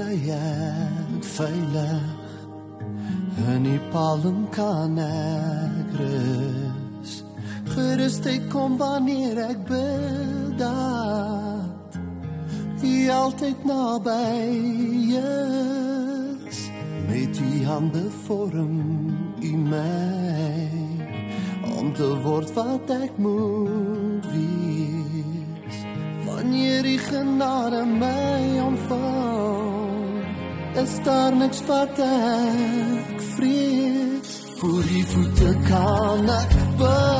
bly ek veilig. In die palm kan ek rus. Gerust ek kom wanneer ek bid. Jy altyd naby is. Met die hande vorm u my om te word wat ek moet wees. Wanneer die genade my omvang, is daar niks wat ek vrees. Voor die voete kan ek buig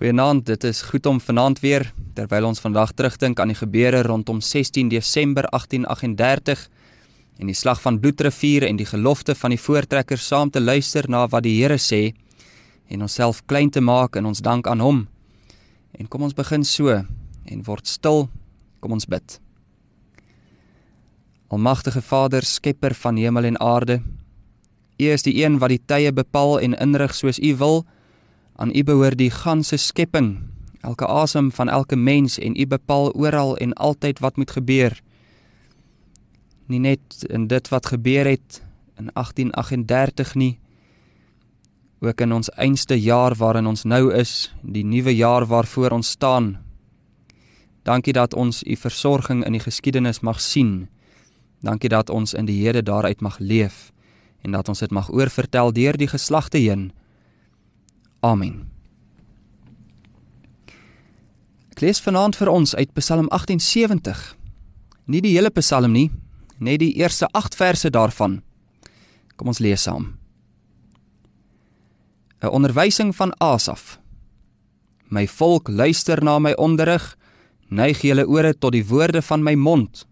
Goeienaand, dit is goed om vanaand weer terwyl ons vandag terugdink aan die gebeure rondom 16 Desember 1838 en die slag van Bloedrivier en die gelofte van die voortrekkers saam te luister na wat die Here sê en onsself klein te maak in ons dank aan hom. En kom ons begin so en word stil. Kom ons bid. Almagtige Vader, skepper van hemel en aarde, U is die een wat die tye bepaal en inrig soos U wil. Aan U behoort die ganse skepping, elke asem van elke mens en U bepaal oral en altyd wat moet gebeur. Nie net in dit wat gebeur het in 1838 nie, ook in ons einste jaar waarin ons nou is, die nuwe jaar waarvoor ons staan. Dankie dat ons U versorging in die geskiedenis mag sien Dankie dat ons in die Here daaruit mag leef en dat ons dit mag oorvertel deur die geslagte heen. Amen. Ek lees vanaand vir ons uit Psalm 78. Nie die hele Psalm nie, net die eerste 8 verse daarvan. Kom ons lees saam. 'n Onderwysing van Asaf. My volk luister na my onderrig, neig julle ore tot die woorde van my mond.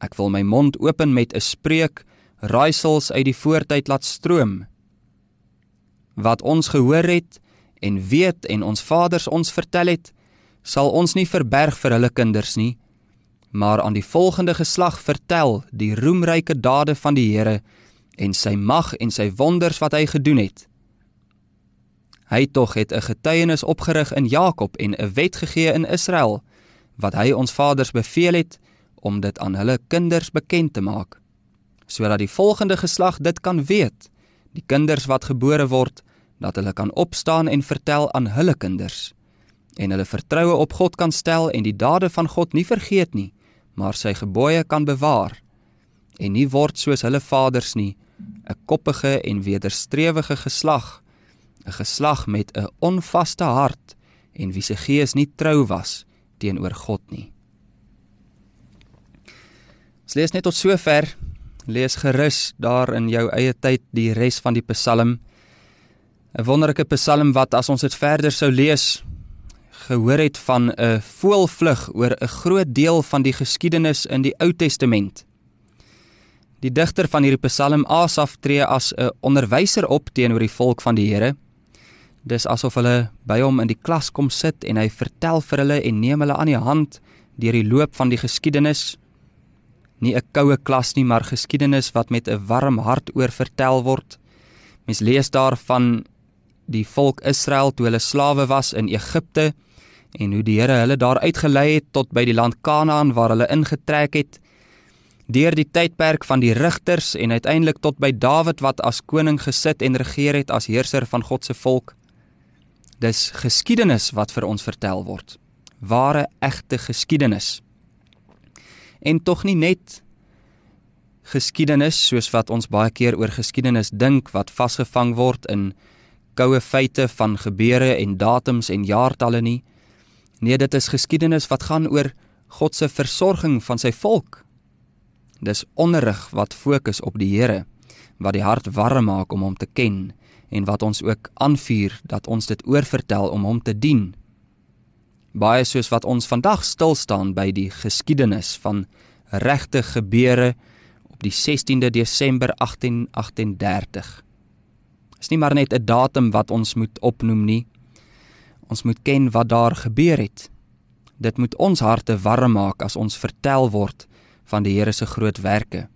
Ek wil my mond open met 'n spreek, raaisels uit die voortyd laat stroom. Wat ons gehoor het en weet en ons vaders ons vertel het, sal ons nie verberg vir hulle kinders nie, maar aan die volgende geslag vertel die roemryke dade van die Here en sy mag en sy wonders wat hy gedoen het. Hy tog het 'n getuienis opgerig in Jakob en 'n wet gegee in Israel wat hy ons vaders beveel het om dit aan hulle kinders bekend te maak sodat die volgende geslag dit kan weet die kinders wat gebore word dat hulle kan opstaan en vertel aan hulle kinders en hulle vertroue op God kan stel en die dade van God nie vergeet nie maar sy gebooie kan bewaar en nie word soos hulle vaders nie 'n koppige en wederstrewige geslag 'n geslag met 'n onvaste hart en wie se gees nie trou was teenoor God nie. Ons lees net tot sover. Lees gerus daar in jou eie tyd die res van die Psalm. 'n Wonderlike Psalm wat as ons dit verder sou lees, gehoor het van 'n voelvlug oor 'n groot deel van die geskiedenis in die Ou Testament. Die digter van hierdie Psalm Asaf tree as 'n onderwyser op teenoor die volk van die Here Dis asof hulle by hom in die klas kom sit en hy vertel vir hulle en neem hulle aan die hand deur die loop van die geskiedenis. Nie 'n koue klas nie, maar geskiedenis wat met 'n warm hart oor vertel word. Mens lees daarvan die volk Israel toe hulle slawe was in Egipte en hoe die Here hulle daar uitgelei het tot by die land Kanaan waar hulle ingetrek het deur die tydperk van die rigters en uiteindelik tot by Dawid wat as koning gesit en regeer het as heerser van God se volk. Dis geskiedenis wat vir ons vertel word. Ware egte geskiedenis. En tog nie net geskiedenis soos wat ons baie keer oor geskiedenis dink wat vasgevang word in koue feite van gebeure en datums en jaartalle nie. Nee, dit is geskiedenis wat gaan oor God se versorging van sy volk. Dis onderrig wat fokus op die Here wat die hart warm maak om hom te ken en wat ons ook aanvuur dat ons dit oorvertel om hom te dien. Baie soos wat ons vandag stil staan by die geskiedenis van regte gebeure op die 16de Desember 1838. Is nie maar net 'n datum wat ons moet opnoem nie. Ons moet ken wat daar gebeur het. Dit moet ons harte warm maak as ons vertel word van die Here se groot werke.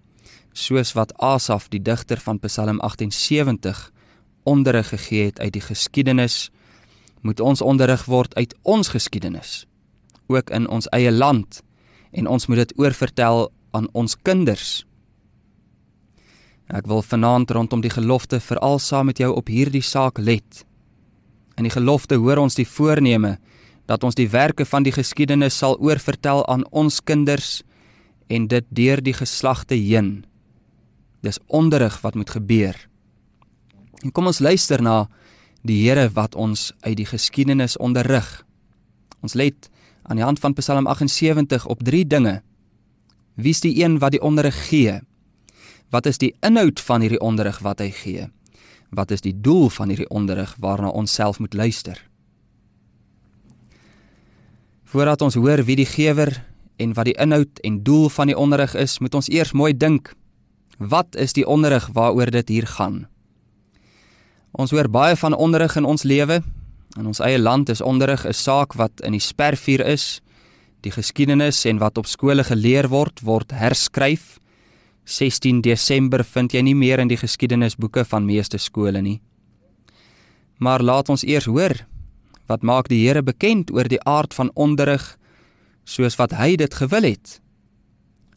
Soos wat Asaf die digter van Psalm 78 onderrig gegee het uit die geskiedenis, moet ons onderrig word uit ons geskiedenis, ook in ons eie land en ons moet dit oorvertel aan ons kinders. Ek wil vanaand rondom die gelofte veral saam met jou op hierdie saak let. In die gelofte hoor ons die voorneme dat ons die werke van die geskiedenis sal oorvertel aan ons kinders en dit deur die geslagte heen. Dis onderrig wat moet gebeur. En kom ons luister na die Here wat ons uit die geskiedenis onderrig. Ons let aan die hand van Psalm 78 op drie dinge. Wie is die een wat die onderrig gee? Wat is die inhoud van hierdie onderrig wat hy gee? Wat is die doel van hierdie onderrig waarna ons self moet luister? Voordat ons hoor wie die gewer en wat die inhoud en doel van die onderrig is, moet ons eers mooi dink. Wat is die onderrig waaroor dit hier gaan? Ons hoor baie van onderrig in ons lewe. In ons eie land is onderrig 'n saak wat in die spervuur is. Die geskiedenis en wat op skole geleer word, word herskryf. 16 Desember vind jy nie meer in die geskiedenisboeke van meeste skole nie. Maar laat ons eers hoor wat maak die Here bekend oor die aard van onderrig soos wat hy dit gewil het.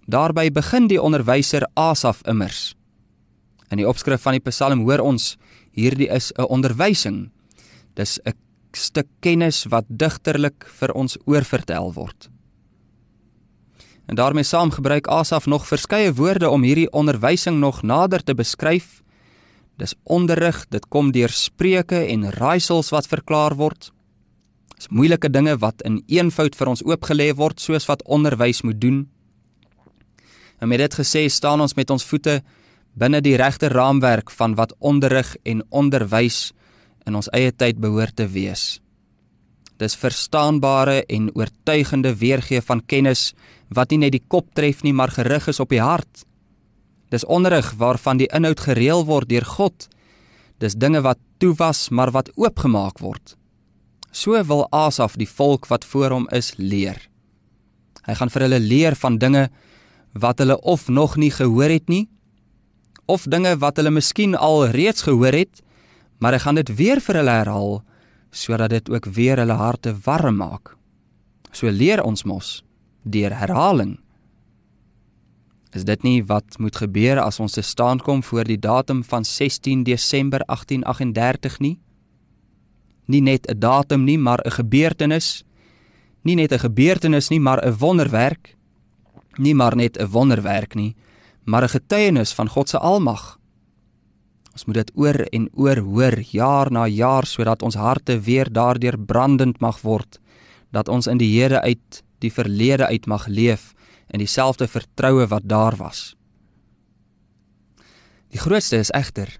Daarby begin die onderwyser Asaf immers. In die opskrif van die Psalm hoor ons hierdie is 'n onderwysing. Dis 'n stuk kennis wat digterlik vir ons oorvertel word. En daarmee saam gebruik Asaf nog verskeie woorde om hierdie onderwysing nog nader te beskryf. Dis onderrig, dit kom deur spreuke en raaisels wat verklaar word. Dis moeilike dinge wat in eenvoud vir ons oopgelê word soos wat onderwys moet doen. En met dit gesê staan ons met ons voete binne die regte raamwerk van wat onderrig en onderwys in ons eie tyd behoort te wees. Dis verstaanbare en oortuigende weergee van kennis wat nie net die kop tref nie, maar gerig is op die hart. Dis onderrig waarvan die inhoud gereël word deur God. Dis dinge wat toe was, maar wat oopgemaak word. So wil Asaf die volk wat voor hom is leer. Hy gaan vir hulle leer van dinge wat hulle of nog nie gehoor het nie of dinge wat hulle miskien al reeds gehoor het, maar hy gaan dit weer vir hulle herhaal sodat dit ook weer hulle harte warm maak. So leer ons mos deur herhaling. Is dit nie wat moet gebeur as ons te staan kom voor die datum van 16 Desember 1838 nie? Nie net 'n datum nie, maar 'n gebeurtenis. Nie net 'n gebeurtenis nie, maar 'n wonderwerk. Nie maar net 'n wonderwerk nie, maar 'n getuienis van God se almag. Ons moet dit oor en oor hoor jaar na jaar sodat ons harte weer daardeur brandend mag word dat ons in die Here uit die verlede uit mag leef in dieselfde vertroue wat daar was. Die grootste is egter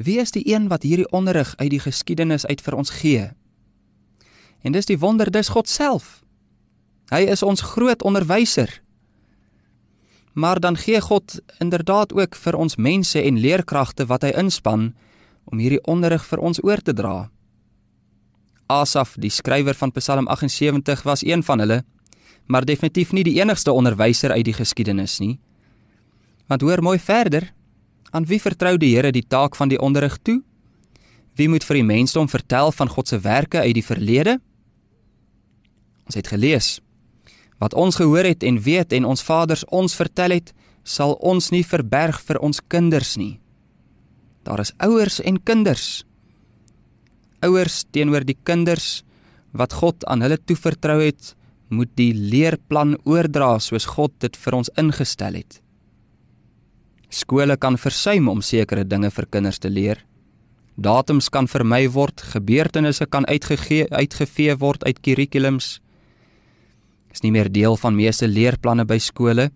wie is die een wat hierdie onderrig uit die geskiedenis uit vir ons gee? En dis die wonder dis God self. Hy is ons groot onderwyser. Maar dan gee God inderdaad ook vir ons mense en leerkragte wat hy inspann om hierdie onderrig vir ons oor te dra. Asaf, die skrywer van Psalm 78, was een van hulle, maar definitief nie die enigste onderwyser uit die geskiedenis nie. Want hoor mooi verder, aan wie vertrou die Here die taak van die onderrig toe? Wie moet vir die mensdom vertel van God se werke uit die verlede? Ons het gelees Wat ons gehoor het en weet en ons vaders ons vertel het, sal ons nie verberg vir ons kinders nie. Daar is ouers en kinders. Ouers teenoor die kinders wat God aan hulle toevertrou het, moet die leerplan oordra soos God dit vir ons ingestel het. Skole kan versuim om sekere dinge vir kinders te leer. Datums kan vermy word, gebeurtenisse kan uitgegee uitgevee word uit kurrikulums is nie meer deel van meeste leerplanne by skole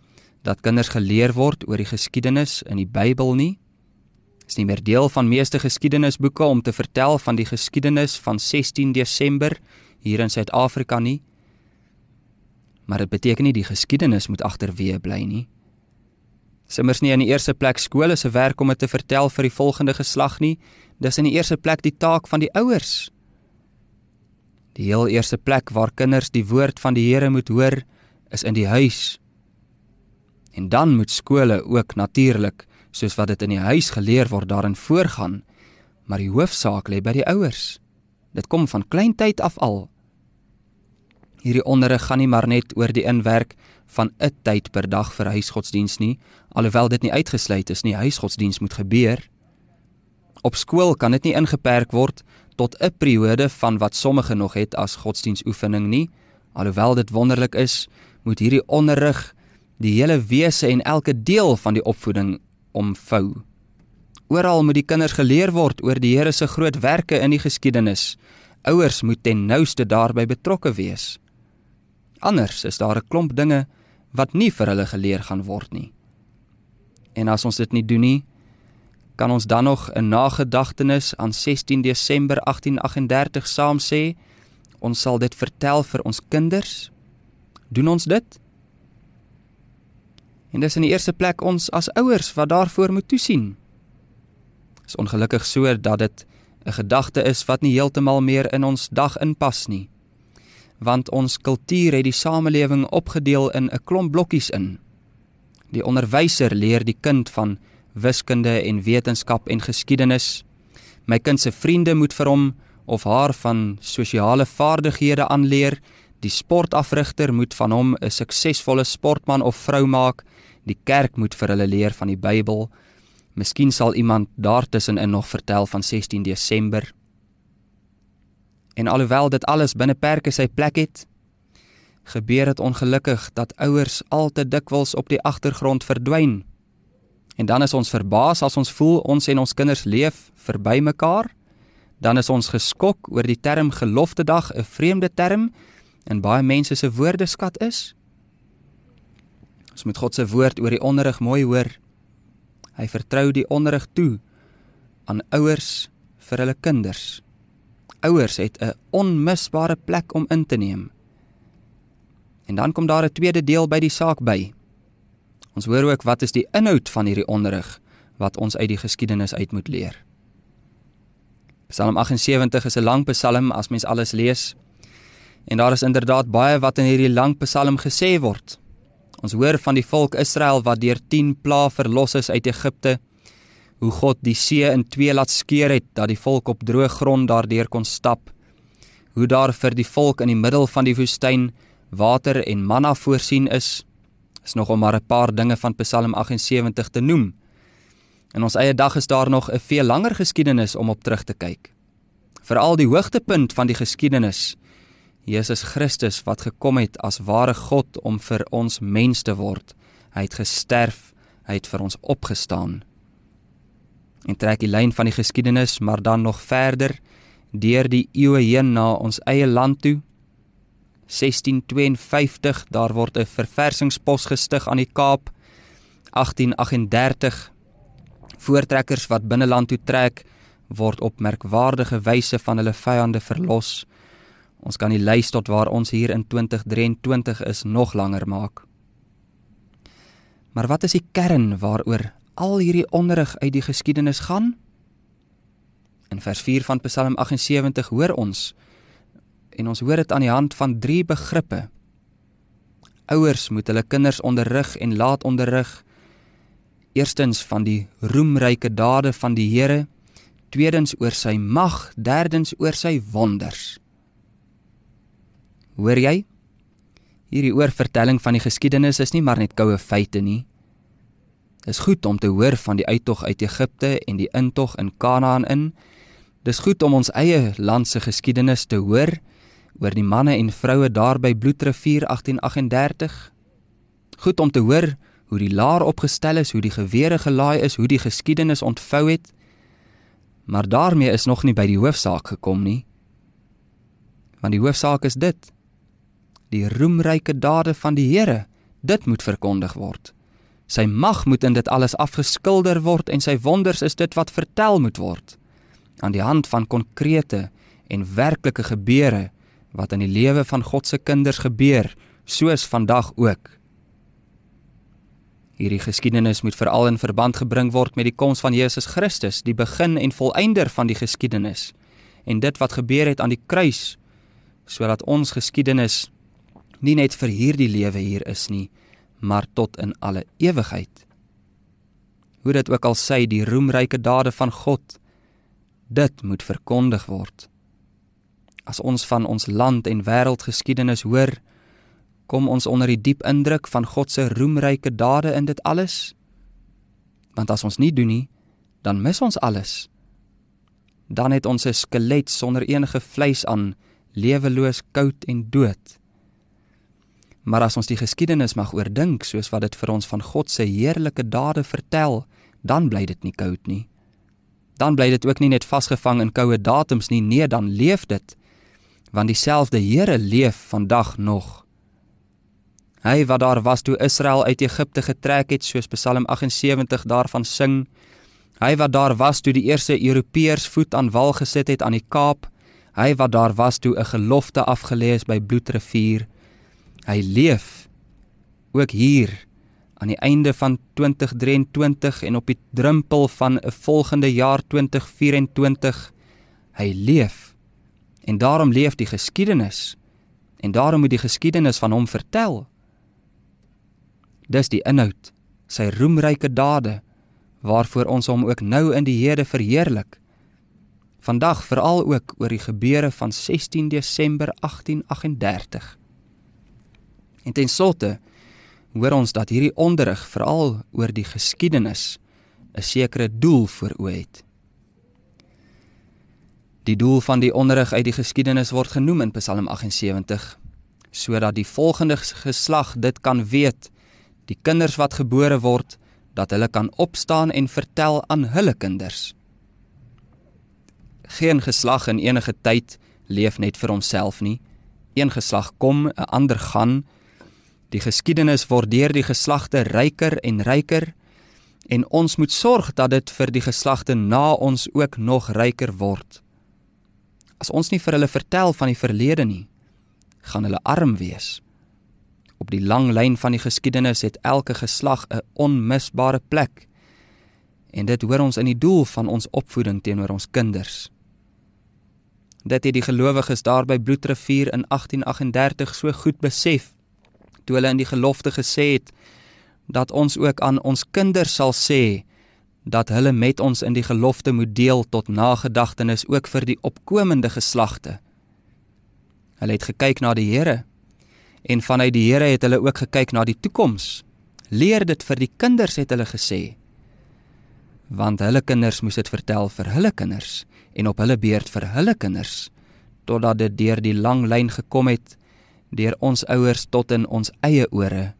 dat kinders geleer word oor die geskiedenis in die Bybel nie. Is nie meer deel van meeste geskiedenisboeke om te vertel van die geskiedenis van 16 Desember hier in Suid-Afrika nie. Maar dit beteken nie die geskiedenis moet agterweë bly nie. Simmers nie in die eerste plek skole se werk om dit te vertel vir die volgende geslag nie. Dis in die eerste plek die taak van die ouers Die heel eerste plek waar kinders die woord van die Here moet hoor, is in die huis. En dan moet skole ook natuurlik, soos wat dit in die huis geleer word, daarin voorgaan, maar die hoofsaak lê by die ouers. Dit kom van kleintyd af al. Hierdie onderrig gaan nie maar net oor die inwerk van 'n tyd per dag vir huisgodsdiens nie, alhoewel dit nie uitgesluit is nie, huisgodsdiens moet gebeur. Op skool kan dit nie ingeperk word tot 'n periode van wat sommige nog het as godsdienstoefening nie. Alhoewel dit wonderlik is, moet hierdie onderrig die hele wese en elke deel van die opvoeding omvou. Oral moet die kinders geleer word oor die Here se groot werke in die geskiedenis. Ouers moet ten nouste daarbey betrokke wees. Anders is daar 'n klomp dinge wat nie vir hulle geleer gaan word nie. En as ons dit nie doen nie, kan ons dan nog 'n nagedagtenis aan 16 Desember 1838 saam sê ons sal dit vertel vir ons kinders? Doen ons dit? En dis in die eerste plek ons as ouers wat daarvoor moet toesien. Is ongelukkig so dat dit 'n gedagte is wat nie heeltemal meer in ons dag inpas nie. Want ons kultuur het die samelewing opgedeel in 'n klomp blokkies in. Die onderwyser leer die kind van wiskunde en wetenskap en geskiedenis. My kind se vriende moet vir hom of haar van sosiale vaardighede aanleer. Die sportafrigter moet van hom 'n suksesvolle sportman of vrou maak. Die kerk moet vir hulle leer van die Bybel. Miskien sal iemand daartussenin nog vertel van 16 Desember. En alhoewel dit alles binne perke sy plek het, gebeur dit ongelukkig dat ouers al te dikwels op die agtergrond verdwyn. En dan is ons verbaas as ons voel ons en ons kinders leef verby mekaar. Dan is ons geskok oor die term gelofte dag, 'n vreemde term in baie mense se woordeskat is. Ons moet God se woord oor die onderrig mooi hoor. Hy vertrou die onderrig toe aan ouers vir hulle kinders. Ouers het 'n onmisbare plek om in te neem. En dan kom daar 'n tweede deel by die saak by. Ons hoor ook wat is die inhoud van hierdie onderrig wat ons uit die geskiedenis uit moet leer. Psalm 78 is 'n lang psalm as mens alles lees. En daar is inderdaad baie wat in hierdie lang psalm gesê word. Ons hoor van die volk Israel wat deur 10 plaae verlos is uit Egipte. Hoe God die see in twee laat skeur het dat die volk op droë grond daardeur kon stap. Hoe daar vir die volk in die middel van die woestyn water en manna voorsien is, is nog om maar 'n paar dinge van Psalm 78 te noem. In ons eie dag is daar nog 'n veel langer geskiedenis om op terug te kyk. Veral die hoogtepunt van die geskiedenis, Jesus Christus wat gekom het as ware God om vir ons mens te word. Hy het gesterf, hy het vir ons opgestaan. En trek die lyn van die geskiedenis maar dan nog verder deur die eeue heen na ons eie land toe 1652 daar word 'n verversingspos gestig aan die Kaap. 1838 voortrekkers wat binneland toe trek word op merkwaardige wyse van hulle vyande verlos. Ons kan die lys tot waar ons hier in 2023 is nog langer maak. Maar wat is die kern waaroor al hierdie onderrig uit die geskiedenis gaan? In vers 4 van Psalm 78 hoor ons en ons hoor dit aan die hand van drie begrippe. Ouers moet hulle kinders onderrig en laat onderrig. Eerstens van die roemryke dade van die Here, tweedens oor sy mag, derdens oor sy wonders. Hoor jy? Hierdie oorvertelling van die geskiedenis is nie maar net koue feite nie. Dit is goed om te hoor van die uittog uit Egipte en die intog in Kanaan in. Dis goed om ons eie land se geskiedenis te hoor oor die manne en vroue daar by Bloedrivier 1838. Goed om te hoor hoe die laar opgestel is, hoe die gewere gelaai is, hoe die geskiedenis ontvou het. Maar daarmee is nog nie by die hoofsaak gekom nie. Want die hoofsaak is dit: die roemryke dade van die Here, dit moet verkondig word. Sy mag moet in dit alles afgeskilder word en sy wonders is dit wat vertel moet word aan die hand van konkrete en werklike gebeure wat in die lewe van God se kinders gebeur, soos vandag ook. Hierdie geskiedenis moet veral in verband gebring word met die koms van Jesus Christus, die begin en volëinder van die geskiedenis en dit wat gebeur het aan die kruis, sodat ons geskiedenis nie net vir hierdie lewe hier is nie, maar tot in alle ewigheid. Hoe dit ook al sê, die roemryke dade van God, dit moet verkondig word. As ons van ons land en wêreldgeskiedenis hoor, kom ons onder die diep indruk van God se roemryke dade in dit alles. Want as ons nie doen nie, dan mis ons alles. Dan het ons 'n skelet sonder enige vleis aan, leweloos, koud en dood. Maar as ons die geskiedenis mag oordink soos wat dit vir ons van God se heerlike dade vertel, dan bly dit nie koud nie. Dan bly dit ook nie net vasgevang in koue datums nie, nee, dan leef dit want dieselfde Here leef vandag nog. Hy wat daar was toe Israel uit Egipte getrek het, soos Psalm 78 daarvan sing. Hy wat daar was toe die eerste Europeërs voet aan wal gesit het aan die Kaap. Hy wat daar was toe 'n gelofte afgelê is by Bloedrivier. Hy leef ook hier aan die einde van 2023 en op die drempel van 'n volgende jaar 2024. Hy leef En daarom leef die geskiedenis en daarom moet die geskiedenis van hom vertel. Dis die inhoud, sy roemryke dade waarvoor ons hom ook nou in die Here verheerlik. Vandag veral ook oor die gebeure van 16 Desember 1838. En ten slotte hoor ons dat hierdie onderrig veral oor die geskiedenis 'n sekere doel voor oë het. Die doel van die onderrig uit die geskiedenis word genoem in Psalm 78. sodat die volgende geslag dit kan weet, die kinders wat gebore word, dat hulle kan opstaan en vertel aan hulle kinders. Geen geslag in enige tyd leef net vir homself nie. Een geslag kom, 'n ander gaan. Die geskiedenis word deur die geslagte ryker en ryker en ons moet sorg dat dit vir die geslagte na ons ook nog ryker word. As ons nie vir hulle vertel van die verlede nie, gaan hulle arm wees. Op die lang lyn van die geskiedenis het elke geslag 'n onmisbare plek. En dit hoor ons in die doel van ons opvoeding teenoor ons kinders. Dit het die gelowiges daar by Bloedrivier in 1838 so goed besef toe hulle in die gelofte gesê het dat ons ook aan ons kinders sal sê dat hulle met ons in die gelofte moet deel tot nagedagtenis ook vir die opkomende geslagte. Hulle het gekyk na die Here en vanuit die Here het hulle ook gekyk na die toekoms. Leer dit vir die kinders het hulle gesê. Want hulle kinders moes dit vertel vir hulle kinders en op hulle beurt vir hulle kinders totdat dit deur die lang lyn gekom het deur ons ouers tot in ons eie ore.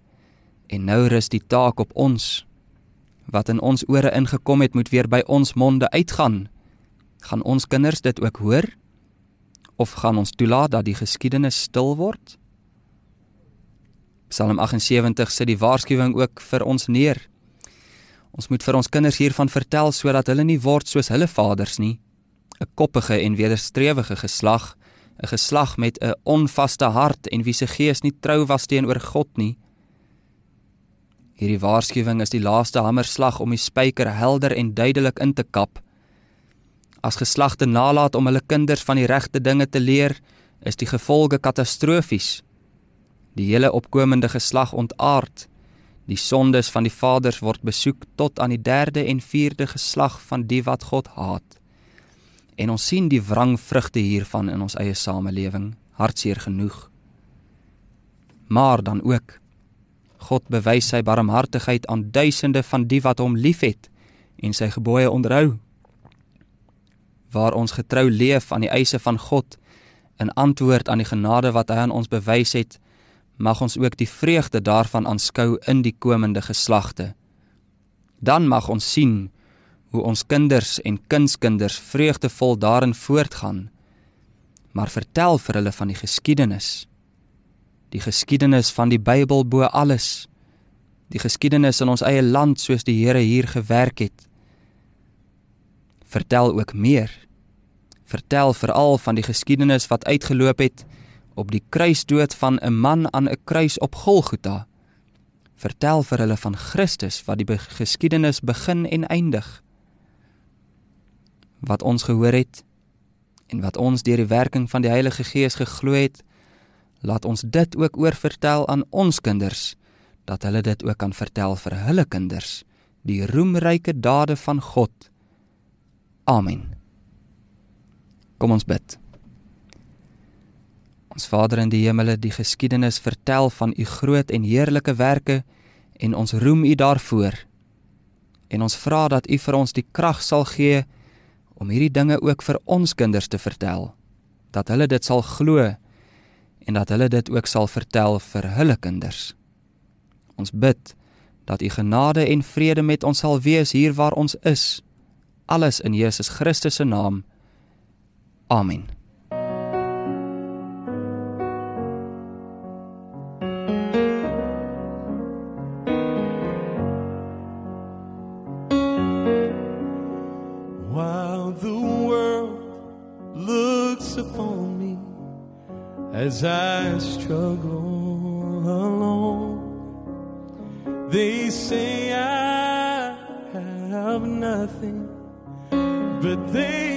En nou rus die taak op ons. Wat in ons ore ingekom het, moet weer by ons monde uitgaan. Gaan ons kinders dit ook hoor? Of gaan ons toelaat dat die geskiedenis stil word? Psalm 78 sit die waarskuwing ook vir ons neer. Ons moet vir ons kinders hiervan vertel sodat hulle nie word soos hulle vaders nie, 'n koppige en wederstrewige geslag, 'n geslag met 'n onvaste hart en wie se gees nie trou was teenoor God nie. Hierdie waarskuwing is die laaste hamerslag om die spyker helder en duidelik in te kap. As geslagte nalat om hulle kinders van die regte dinge te leer, is die gevolge katastrofies die hele opkomende geslag ontaard. Die sondes van die vaders word besoek tot aan die derde en vierde geslag van die wat God haat. En ons sien die wrangvrugte hiervan in ons eie samelewing, hartseer genoeg. Maar dan ook God bewys sy barmhartigheid aan duisende van die wat hom liefhet en sy gebooie onderhou. Waar ons getrou leef aan die eise van God in antwoord aan die genade wat hy aan ons bewys het, mag ons ook die vreugde daarvan aanskou in die komende geslagte. Dan mag ons sien hoe ons kinders en kindskinders vreugdevol daarin voortgaan. Maar vertel vir hulle van die geskiedenis. Die geskiedenis van die Bybel bo alles. Die geskiedenis in ons eie land soos die Here hier gewerk het. Vertel ook meer. Vertel veral van die geskiedenis wat uitgeloop het op die kruisdood van 'n man aan 'n kruis op Golgotha. Vertel vir hulle van Christus wat die geskiedenis begin en eindig. Wat ons gehoor het en wat ons deur die werking van die Heilige Gees geglo het, laat ons dit ook oorvertel aan ons kinders dat hulle dit ook kan vertel vir hulle kinders, die roemryke dade van God. Amen. Kom ons bid. Ons Vader in die hemele, die geskiedenis vertel van u groot en heerlike werke en ons roem u daarvoor. En ons vra dat u vir ons die krag sal gee om hierdie dinge ook vir ons kinders te vertel, dat hulle dit sal glo en dat hulle dit ook sal vertel vir hulle kinders. Ons bid dat u genade en vrede met ons sal wees hier waar ons is. Alles in Jesus Christus se naam. Amen. As I struggle alone. They say I have nothing, but they